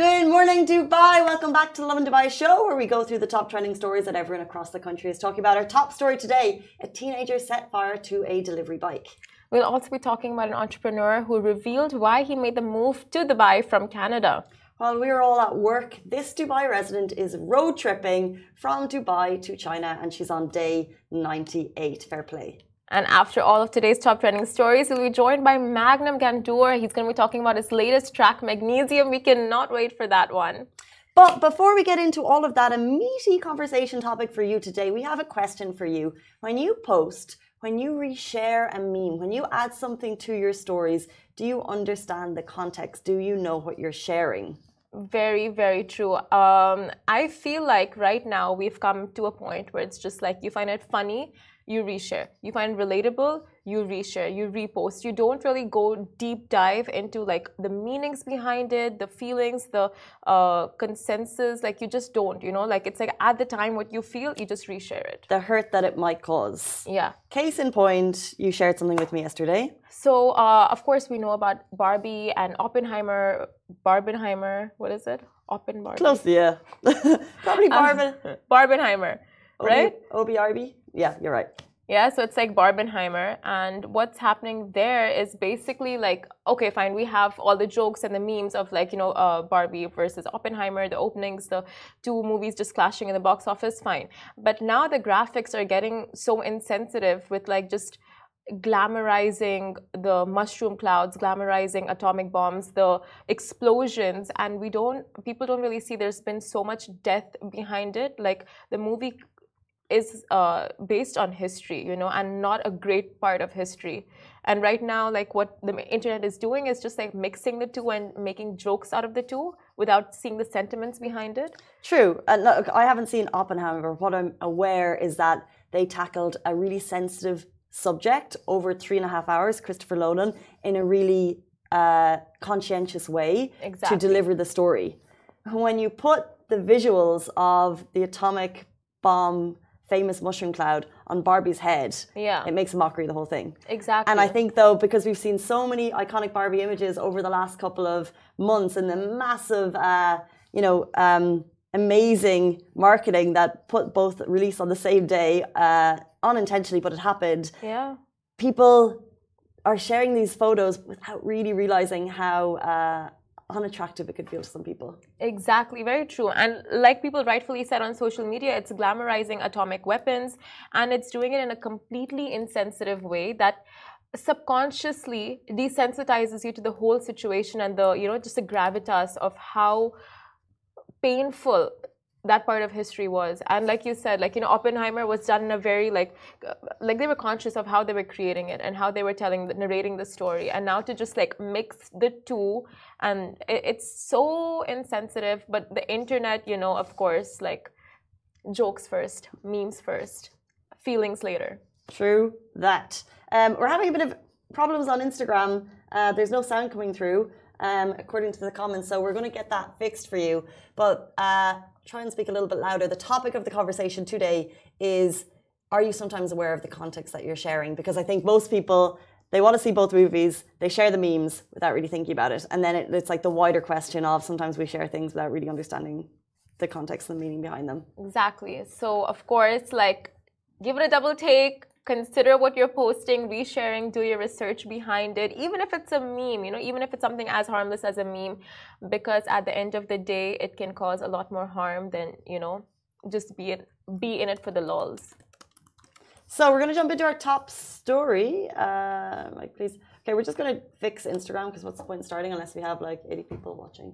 Good morning, Dubai. Welcome back to the Lovin Dubai show, where we go through the top trending stories that everyone across the country is talking about. Our top story today a teenager set fire to a delivery bike. We'll also be talking about an entrepreneur who revealed why he made the move to Dubai from Canada. While we are all at work, this Dubai resident is road tripping from Dubai to China and she's on day 98. Fair play. And after all of today's top trending stories, we'll be joined by Magnum Gandour. He's going to be talking about his latest track, Magnesium. We cannot wait for that one. But before we get into all of that, a meaty conversation topic for you today, we have a question for you. When you post, when you reshare a meme, when you add something to your stories, do you understand the context? Do you know what you're sharing? Very, very true. Um, I feel like right now we've come to a point where it's just like you find it funny you reshare. You find relatable, you reshare, you repost. You don't really go deep dive into like the meanings behind it, the feelings, the uh, consensus. Like you just don't, you know, like it's like at the time what you feel, you just reshare it. The hurt that it might cause. Yeah. Case in point, you shared something with me yesterday. So, uh, of course, we know about Barbie and Oppenheimer. Barbenheimer, what is it? Oppen Barbie. Close, yeah. Probably Barben. Uh, Barbenheimer, right? OBRB? Yeah, you're right. Yeah, so it's like Barbenheimer, and what's happening there is basically like, okay, fine, we have all the jokes and the memes of like, you know, uh, Barbie versus Oppenheimer, the openings, the two movies just clashing in the box office, fine. But now the graphics are getting so insensitive with like just glamorizing the mushroom clouds, glamorizing atomic bombs, the explosions, and we don't, people don't really see there's been so much death behind it. Like the movie is uh, based on history, you know, and not a great part of history. And right now, like what the internet is doing is just like mixing the two and making jokes out of the two without seeing the sentiments behind it. True. Look, I haven't seen Oppenheimer. What I'm aware is that they tackled a really sensitive subject over three and a half hours, Christopher Nolan, in a really uh, conscientious way exactly. to deliver the story. When you put the visuals of the atomic bomb famous mushroom cloud on Barbie's head, yeah, it makes a mockery of the whole thing. Exactly. And I think though, because we've seen so many iconic Barbie images over the last couple of months and the massive, uh, you know, um, amazing marketing that put both release on the same day, uh, unintentionally, but it happened. Yeah. People are sharing these photos without really realizing how uh, unattractive it could feel to some people. Exactly, very true. And like people rightfully said on social media, it's glamorizing atomic weapons and it's doing it in a completely insensitive way that subconsciously desensitizes you to the whole situation and the, you know, just the gravitas of how painful that part of history was. And like you said like you know oppenheimer was done in a very like like they were conscious of how they were creating it and how they were telling narrating the story. And now to just like mix the two and it, it's so insensitive but the internet you know of course like jokes first memes first feelings later. True that. Um, we're having a bit of problems on instagram. Uh, there's no sound coming through um, according to the comments so we're going to get that fixed for you but uh, try and speak a little bit louder. The topic of the conversation today is Are you sometimes aware of the context that you're sharing? Because I think most people, they want to see both movies, they share the memes without really thinking about it. And then it, it's like the wider question of sometimes we share things without really understanding the context and the meaning behind them. Exactly. So, of course, like, give it a double take consider what you're posting, resharing, do your research behind it, even if it's a meme, you know, even if it's something as harmless as a meme, because at the end of the day, it can cause a lot more harm than, you know, just be it, be in it for the lols. So we're going to jump into our top story. Uh, like, please. Okay, we're just going to fix Instagram because what's the point in starting unless we have like 80 people watching?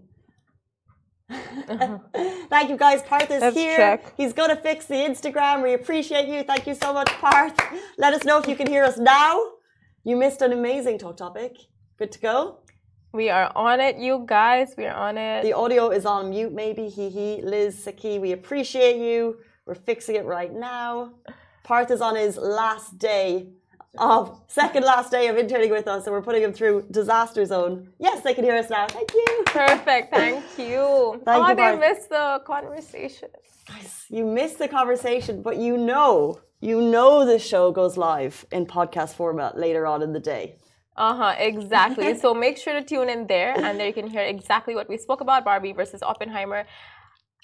Thank you guys. Parth is Let's here. check. He's going to fix the Instagram. We appreciate you. Thank you so much, Parth. Let us know if you can hear us now. You missed an amazing talk topic. Good to go. We are on it, you guys. We are on it. The audio is on mute, maybe. Hee hee. Liz Saki, we appreciate you. We're fixing it right now. Parth is on his last day of second last day of interning with us, so we're putting him through disaster zone. Yes, they can hear us now. Thank you. Perfect. Thank you. Thank oh, you, they missed the conversation. Guys, you missed the conversation, but you know, you know this show goes live in podcast format later on in the day. Uh huh, exactly. so make sure to tune in there, and there you can hear exactly what we spoke about Barbie versus Oppenheimer.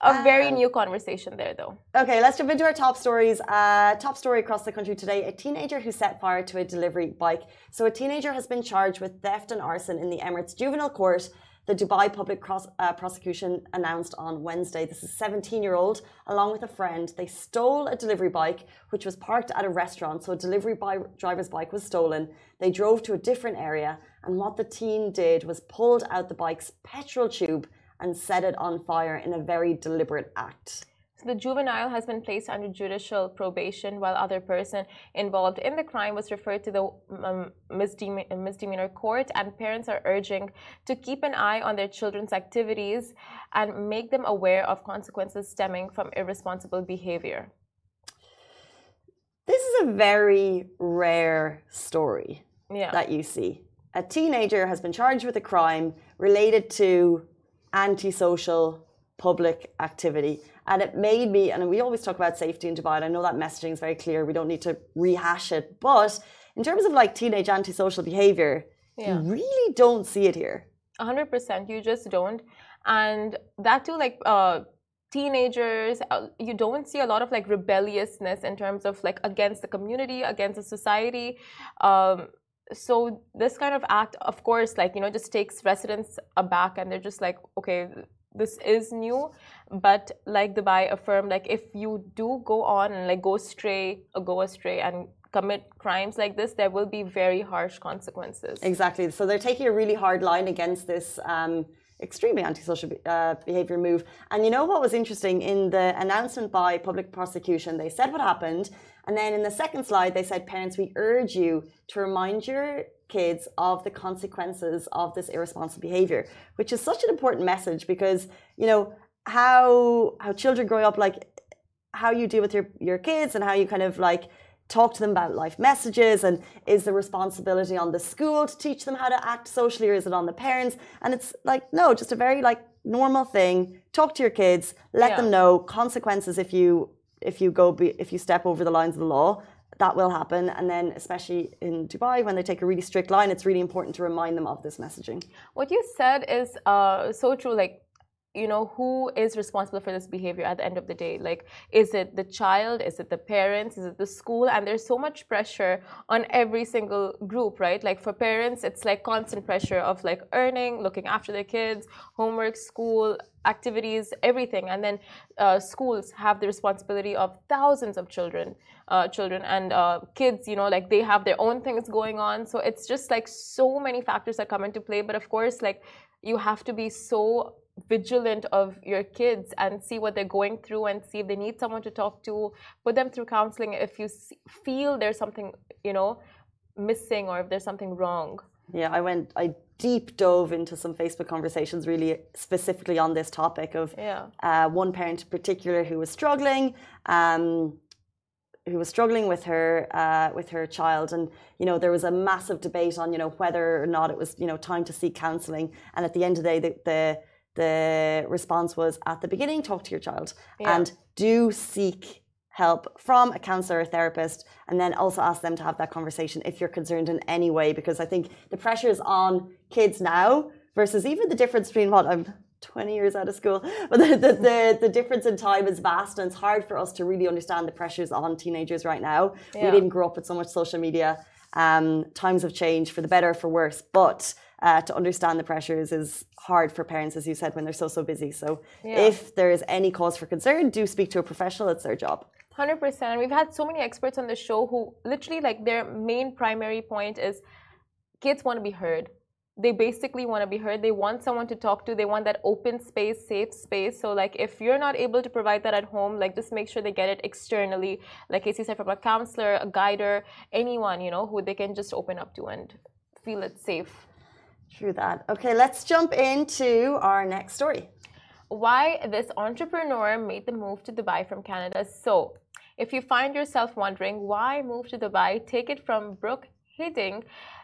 A very Um, new conversation there, though. Okay, let's jump into our top stories. Uh, top story across the country today a teenager who set fire to a delivery bike. So, a teenager has been charged with theft and arson in the Emirates Juvenile Court. The Dubai Public Cross, uh, Prosecution announced on Wednesday. This is 17 year old, along with a friend. They stole a delivery bike, which was parked at a restaurant. So, a delivery bi- driver's bike was stolen. They drove to a different area, and what the teen did was pulled out the bike's petrol tube and set it on fire in a very deliberate act. So the juvenile has been placed under judicial probation, while other person involved in the crime was referred to the um, misdeme- misdemeanor court. And parents are urging to keep an eye on their children's activities and make them aware of consequences stemming from irresponsible behavior. This is a very rare story Yeah. that you see. A teenager has been charged with a crime related to antisocial public activity. And it made me, and we always talk about safety in Dubai, and I know that messaging is very clear. We don't need to rehash it. But in terms of like teenage antisocial behavior, Yeah. you really don't see it here. A hundred percent you just don't and that too like uh teenagers uh, you don't see a lot of like rebelliousness in terms of like against the community against the society um so this kind of act of course like you know just takes residents aback and they're just like okay this is new but like dubai affirmed like if you do go on and like go stray or go astray and commit crimes like this there will be very harsh consequences Exactly. So they're taking a really hard line against this um, extremely antisocial uh, behavior move. And you know what was interesting? In the announcement by public prosecution, they said what happened. And then in the second slide, they said, Parents, we urge you to remind your kids of the consequences of this irresponsible behavior, which is such an important message because, you know, how how children grow up like how you deal with your, your kids and how you kind of like talk to them about life messages and is the responsibility on the school to teach them how to act socially or is it on the parents and it's like no just a very like normal thing talk to your kids let Yeah. them know consequences if you if you go be, if you step over the lines of the law that will happen and then especially in dubai when they take a really strict line it's really important to remind them of this messaging What you said is uh, so true. Like, you know, who is responsible for this behavior at the end of the day? Like, is it the child? Is it the parents? Is it the school? And there's so much pressure on every single group, right? Like, for parents, it's like constant pressure of like earning, looking after their kids, homework, school, activities, everything. And then uh, schools have the responsibility of thousands of children, uh, children and uh, kids. You know, like they have their own things going on. So it's just like so many factors that come into play. But of course, like you have to be so vigilant of your kids and see what they're going through and see if they need someone to talk to put them through counseling if you feel there's something you know missing or if there's something wrong. Yeah, I went, I deep dove into some Facebook conversations really specifically on this topic of yeah. uh, one parent in particular who was struggling, um, who was struggling with her uh, with her child, and you know there was a massive debate on you know whether or not it was you know time to seek counselling, and at the end of the day, the the, the response was at the beginning, talk to your child, Yeah. and do seek help from a counselor or therapist and then also ask them to have that conversation if you're concerned in any way. Because i think the pressure is on kids now versus even the difference between what i'm 20 years out of school but the, the, the, the difference in time is vast and it's hard for us to really understand the pressures on teenagers right now. We didn't grow up with so much social media. Um, times have changed for the better or for worse but uh, to understand the pressures is hard for parents as you said when they're so so busy. So Yeah. if there is any cause for concern do speak to a professional it's their job. 100% we've had so many experts on the show who literally like their main primary point is kids want to be heard. They basically want to be heard. They want someone to talk to. They want that open space safe space. So like if you're not able to provide that at home like just make sure they get it externally. Like casey said from a counselor a guider anyone you know who they can just open up to and feel it safe True that. Okay, let's jump into our next story. why this entrepreneur made the move to Dubai from Canada. So, if you find yourself wondering why move to Dubai, take it from Brooke Hidding.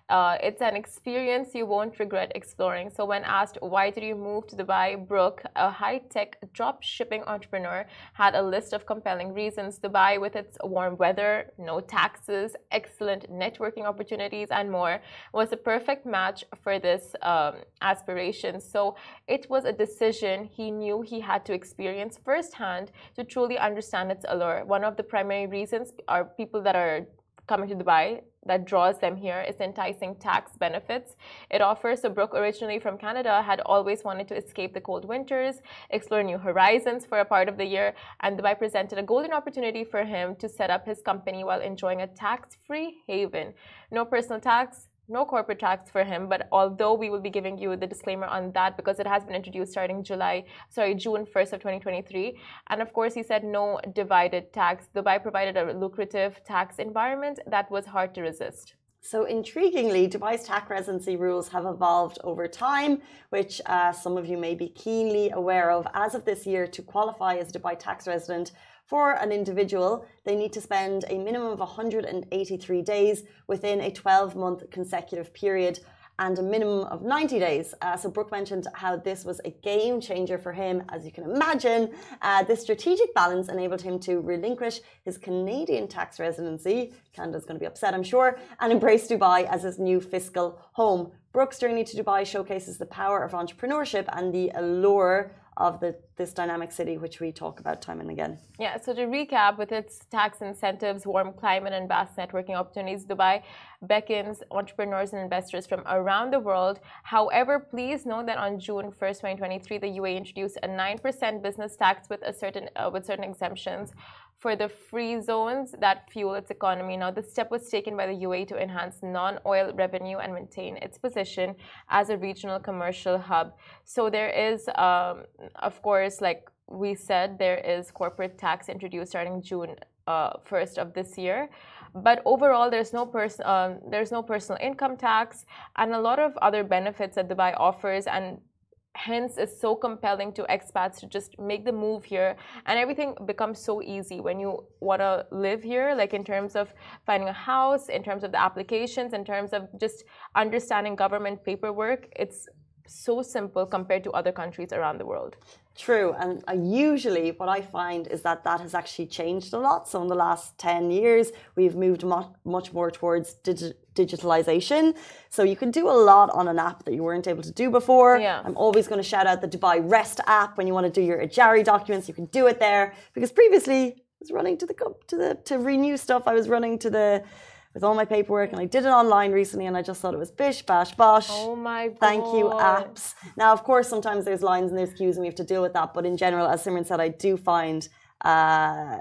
Uh, it's an experience you won't regret exploring. So, when asked why did you move to Dubai, Brooke, a high-tech drop shipping entrepreneur, had a list of compelling reasons. Dubai, with its warm weather, no taxes, excellent networking opportunities, and more, was a perfect match for this um, aspiration. So, it was a decision he knew he had to experience firsthand to truly understand its allure. One of the primary reasons are people that are coming to Dubai that draws them here is enticing tax benefits it offers. So Brooke, originally from Canada, had always wanted to escape the cold winters, explore new horizons for a part of the year, and Dubai presented a golden opportunity for him to set up his company while enjoying a tax-free haven. No personal tax, no corporate tax for him but although we will be giving you the disclaimer on that because it has been introduced starting july sorry june 1st of 2023 and of course he said no dividend tax. Dubai provided a lucrative tax environment that was hard to resist. So, intriguingly, Dubai's tax residency rules have evolved over time, which uh, some of you may be keenly aware of. As of this year, to qualify as a Dubai tax resident, for an individual, they need to spend a minimum of 183 days within a 12 month consecutive period and a minimum of 90 days. Uh, so, Brooke mentioned how this was a game changer for him. As you can imagine, uh, this strategic balance enabled him to relinquish his Canadian tax residency. Canada's going to be upset, I'm sure, and embrace Dubai as his new fiscal home. Brooke's journey to Dubai showcases the power of entrepreneurship and the allure of the, this dynamic city, which we talk about time and again. Yeah, so to recap, with its tax incentives, warm climate, and vast networking opportunities, Dubai beckons entrepreneurs and investors from around the world. However, please note that on June 1st, 2023, the UAE introduced a 9% business tax with, a certain, uh, with certain exemptions for the free zones that fuel its economy. Now, this step was taken by the UAE to enhance non oil revenue and maintain its position as a regional commercial hub. So, there is, um, of course, like we said, there is corporate tax introduced starting June uh, 1st of this year. But overall, there's no person, um, there's no personal income tax, and a lot of other benefits that Dubai offers. And hence it's so compelling to expats to just make the move here. And everything becomes so easy when you want to live here like in terms of finding a house in terms of the applications in terms of just understanding government paperwork. It's so simple compared to other countries around the world True, and uh, usually what I find is that that has actually changed a lot. So in the last ten years, we've moved much, much more towards digi digitalization. So you can do a lot on an app that you weren't able to do before. Yeah. I'm always going to shout out the Dubai Rest app when you want to do your Ejari documents. You can do it there because previously I was running to the to the to renew stuff. I was running to the with all my paperwork and I did it online recently and I just thought it was bish bash bosh. Oh my god. Thank you, apps. Now, of course, sometimes there's lines and there's queues and we have to deal with that. But in general, as Simran said, I do find uh,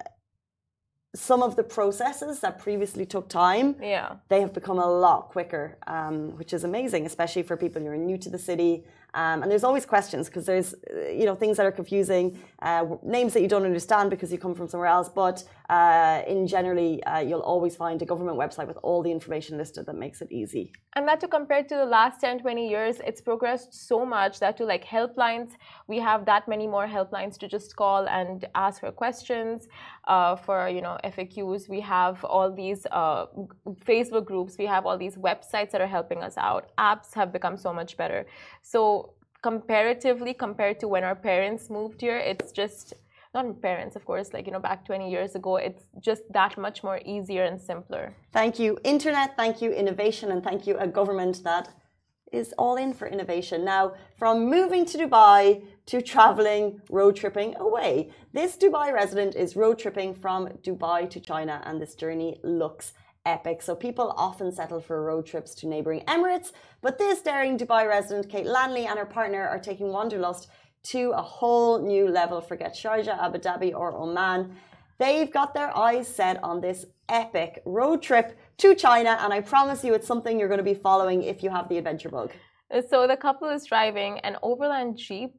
some of the processes that previously took time, yeah, they have become a lot quicker, um, which is amazing, especially for people who are new to the city um, and there's always questions because there's, you know, things that are confusing, uh, names that you don't understand because you come from somewhere else. But uh, in generally, uh, you'll always find a government website with all the information listed that makes it easy. And that to compare to the last 10, 20 years, it's progressed so much that to like helplines, we have that many more helplines to just call and ask for questions. Uh, for you know FAQs, we have all these uh, Facebook groups, we have all these websites that are helping us out. Apps have become so much better. So comparatively compared to when our parents moved here it's just not parents of course like you know back 20 years ago it's just that much more easier and simpler. Thank you internet thank you innovation and thank you a government that is all in for innovation. Now from moving to dubai to traveling road tripping away this dubai resident is road tripping from dubai to china and this journey looks epic. So people often settle for road trips to neighboring Emirates, but this daring Dubai resident, Kate Lanley, and her partner are taking Wanderlust to a whole new level. Forget Sharjah, Abu Dhabi, or Oman. They've got their eyes set on this epic road trip to China, and I promise you it's something you're going to be following if you have the adventure bug. So the couple is driving an overland jeep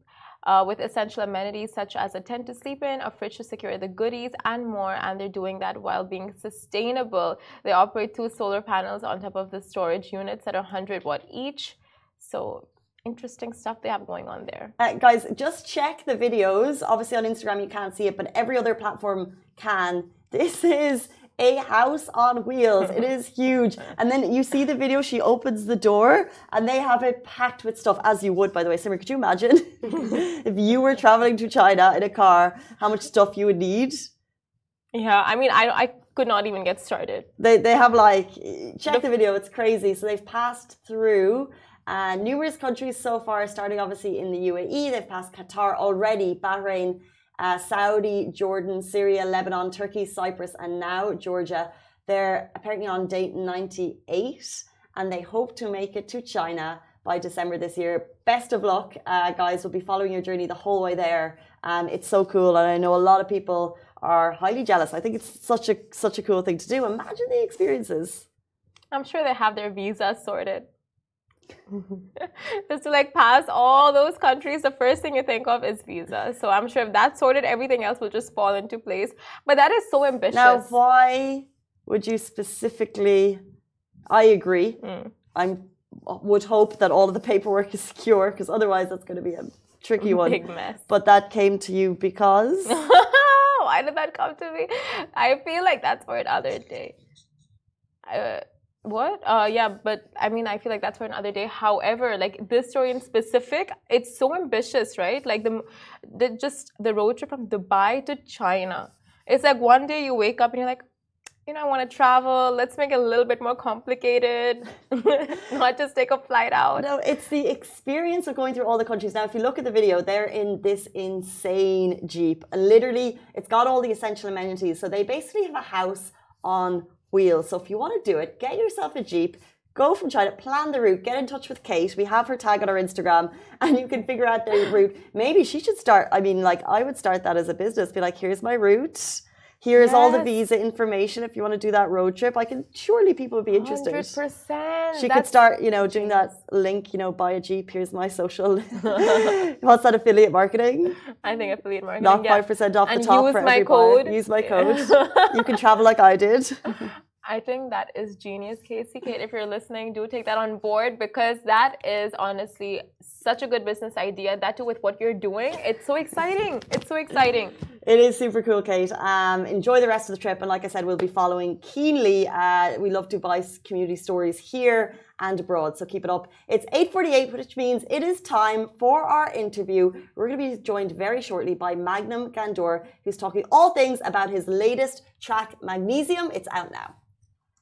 uh, with essential amenities such as a tent to sleep in, a fridge to secure the goodies, and more. And they're doing that while being sustainable. They operate two solar panels on top of the storage units at 100 watt each. So interesting stuff they have going on there. Uh, guys, just check the videos. Obviously on Instagram you can't see it, but every other platform can. This is a house on wheels. It is huge. And then you see the video, she opens the door and they have it packed with stuff, as you would, by the way. Simmer, could you imagine if you were traveling to China in a car, how much stuff you would need? Yeah, I mean, I, I could not even get started. They, they have like, check the video, it's crazy. So they've passed through uh, numerous countries so far, starting obviously in the UAE. They've passed Qatar already, Bahrain, uh, Saudi, Jordan, Syria, Lebanon, Turkey, Cyprus, and now Georgia. They're apparently on date 98 and they hope to make it to China by December this year. Best of luck, uh, guys. We'll be following your journey the whole way there. Um, it's so cool, and I know a lot of people are highly jealous. I think it's such a such a cool thing to do. Imagine the experiences. I'm sure they have their visas sorted. Just to like pass all those countries, the first thing you think of is visa. So I'm sure if that's sorted, everything else will just fall into place. But that is so ambitious. Now, why would you specifically? I agree. Mm. I would hope that all of the paperwork is secure because otherwise that's going to be a tricky one. Big mess. But that came to you because. why did that come to me? I feel like that's for another day. Uh, what? Uh, yeah, but I mean, I feel like that's for another day. However, like this story in specific, it's so ambitious, right? Like the, the just the road trip from Dubai to China. It's like one day you wake up and you're like, you know, I want to travel. Let's make it a little bit more complicated, not just take a flight out. No, it's the experience of going through all the countries. Now, if you look at the video, they're in this insane Jeep. Literally, it's got all the essential amenities. So they basically have a house on wheels. So if you want to do it, get yourself a Jeep, go from China, plan the route, get in touch with Kate. We have her tag on our Instagram and you can figure out the route. Maybe she should start. I mean, like, I would start that as a business, be like, here's my route. Here's yes. all the visa information if you want to do that road trip. I can surely people would be interested. 100%. She could start, you know, doing that link, you know, buy a Jeep, here's my social. What's that affiliate marketing? I think affiliate marketing. Yeah. 5% off and the top use for my every code. Use my code. you can travel like I did. I think that is genius, Casey. Kate, if you're listening, do take that on board because that is honestly such a good business idea. That too, with what you're doing, it's so exciting. It's so exciting. It is super cool, Kate. Um, enjoy the rest of the trip, and like I said, we'll be following keenly. Uh, we love Dubai's community stories here and abroad, so keep it up. It's 8:48, which means it is time for our interview. We're going to be joined very shortly by Magnum Gandour, who's talking all things about his latest track, Magnesium. It's out now.